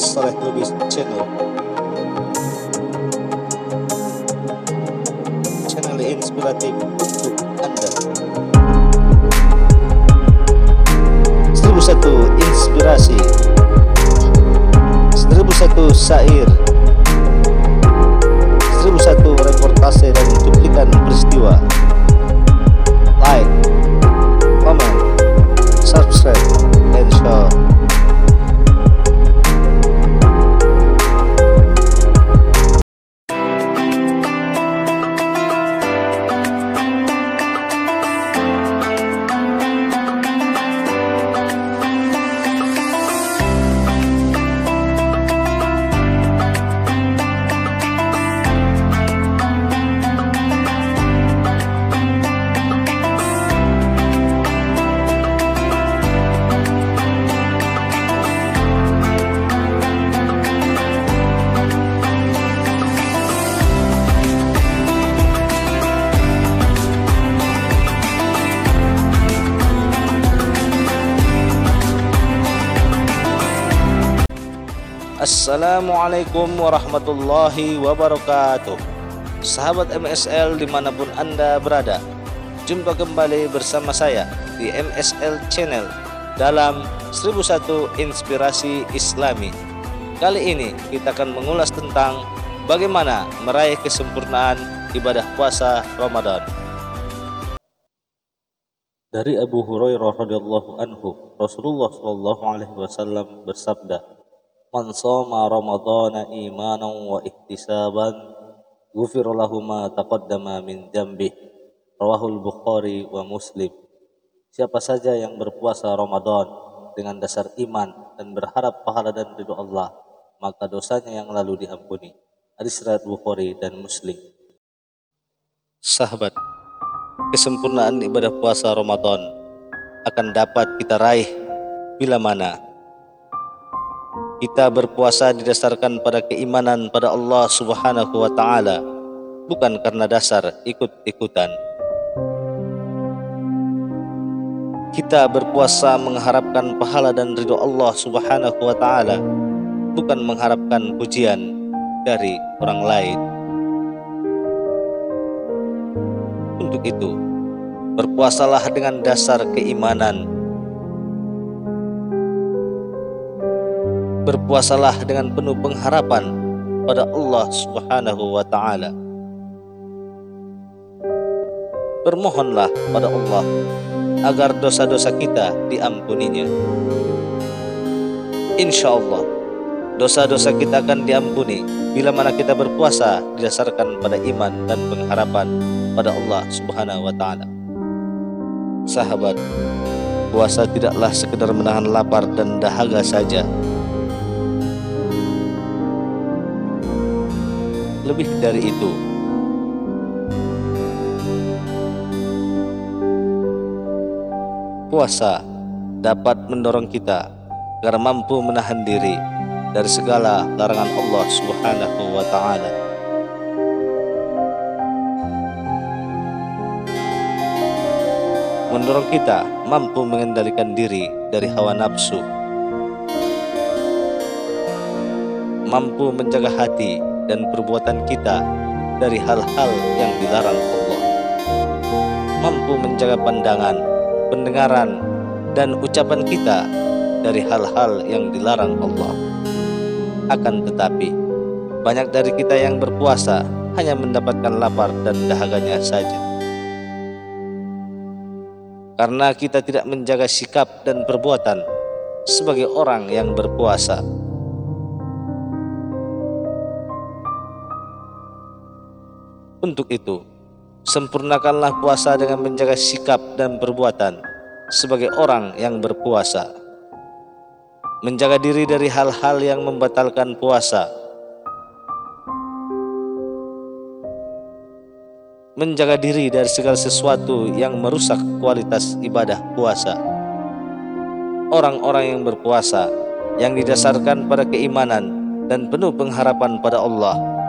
Saleh Lubis Channel. Channel inspiratif untuk Anda. 1001 Inspirasi. 1001 Syair. 1001 Reportase dan cuplikan peristiwa Assalamualaikum warahmatullahi wabarakatuh. Sahabat MSL di mana pun Anda berada Jumpa kembali bersama saya di MSL Channel Dalam 1001 Inspirasi Islami. Kali ini kita akan mengulas tentang Bagaimana meraih kesempurnaan ibadah puasa Ramadan. Dari Abu Hurairah radhiyallahu anhu, Rasulullah shallallahu alaihi wasallam bersabda, "Man shoma Ramadhana imanan wa ihtisaban, ghufira lahu ma taqaddama min dzambi." Rawahul Bukhari wa Muslim. Siapa saja yang berpuasa Ramadan dengan dasar iman dan berharap pahala dan ridho Allah, maka dosanya yang lalu diampuni. Hadis riwayat Bukhari dan Muslim. Sahabat, kesempurnaan ibadah puasa Ramadan akan dapat kita raih bila mana kita berpuasa didasarkan pada keimanan pada Allah Subhanahu wa taala bukan karena dasar ikut-ikutan kita berpuasa mengharapkan pahala dan ridho Allah Subhanahu wa taala bukan mengharapkan pujian dari orang lain untuk itu berpuasalah dengan dasar keimanan. Berpuasalah dengan penuh pengharapan pada Allah Subhanahu wa taala. Bermohonlah pada Allah agar dosa-dosa kita diampuninya. Insya Allah, dosa-dosa kita akan diampuni bila mana kita berpuasa didasarkan pada iman dan pengharapan pada Allah Subhanahu wa taala. Sahabat, puasa tidaklah sekedar menahan lapar dan dahaga saja. Lebih dari itu, puasa dapat mendorong kita agar mampu menahan diri dari segala larangan Allah Subhanahu wa taala. mendorong kita mampu mengendalikan diri dari hawa nafsu, mampu menjaga hati dan perbuatan kita dari hal-hal yang dilarang Allah, mampu menjaga pandangan, pendengaran, dan ucapan kita dari hal-hal yang dilarang Allah. Akan tetapi, banyak dari kita yang berpuasa hanya mendapatkan lapar dan dahaganya saja karena kita tidak menjaga sikap dan perbuatan sebagai orang yang berpuasa. Untuk itu, sempurnakanlah puasa dengan menjaga sikap dan perbuatan sebagai orang yang berpuasa. Menjaga diri dari hal-hal yang membatalkan puasa menjaga diri dari segala sesuatu yang merusak kualitas ibadah puasa. Orang-orang yang berpuasa yang didasarkan pada keimanan dan penuh pengharapan pada Allah.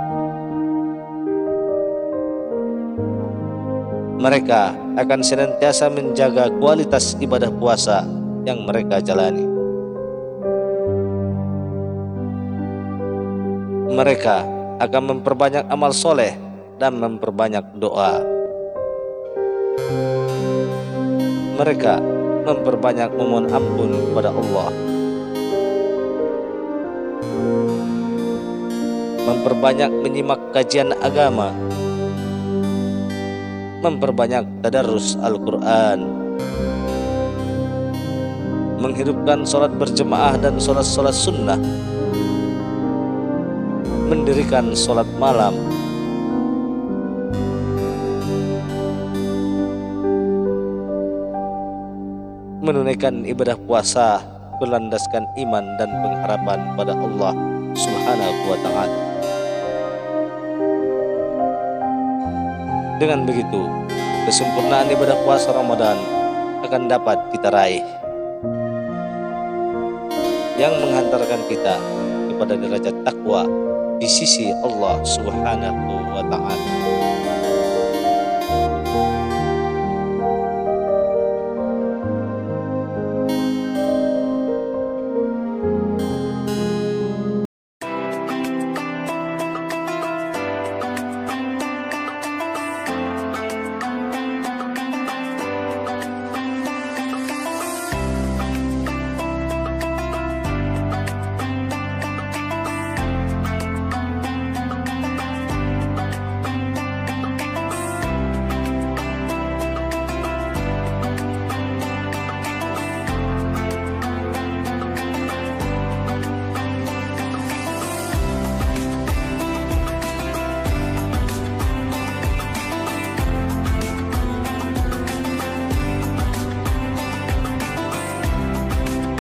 Mereka akan senantiasa menjaga kualitas ibadah puasa yang mereka jalani. Mereka akan memperbanyak amal soleh dan memperbanyak doa. Mereka memperbanyak memohon ampun kepada Allah. Memperbanyak menyimak kajian agama. Memperbanyak tadarus Al-Quran. Menghidupkan sholat berjemaah dan sholat-sholat sunnah. Mendirikan sholat malam menunaikan ibadah puasa berlandaskan iman dan pengharapan pada Allah Subhanahu wa taala. Dengan begitu, kesempurnaan ibadah puasa Ramadan akan dapat kita raih yang menghantarkan kita kepada derajat takwa di sisi Allah Subhanahu wa taala.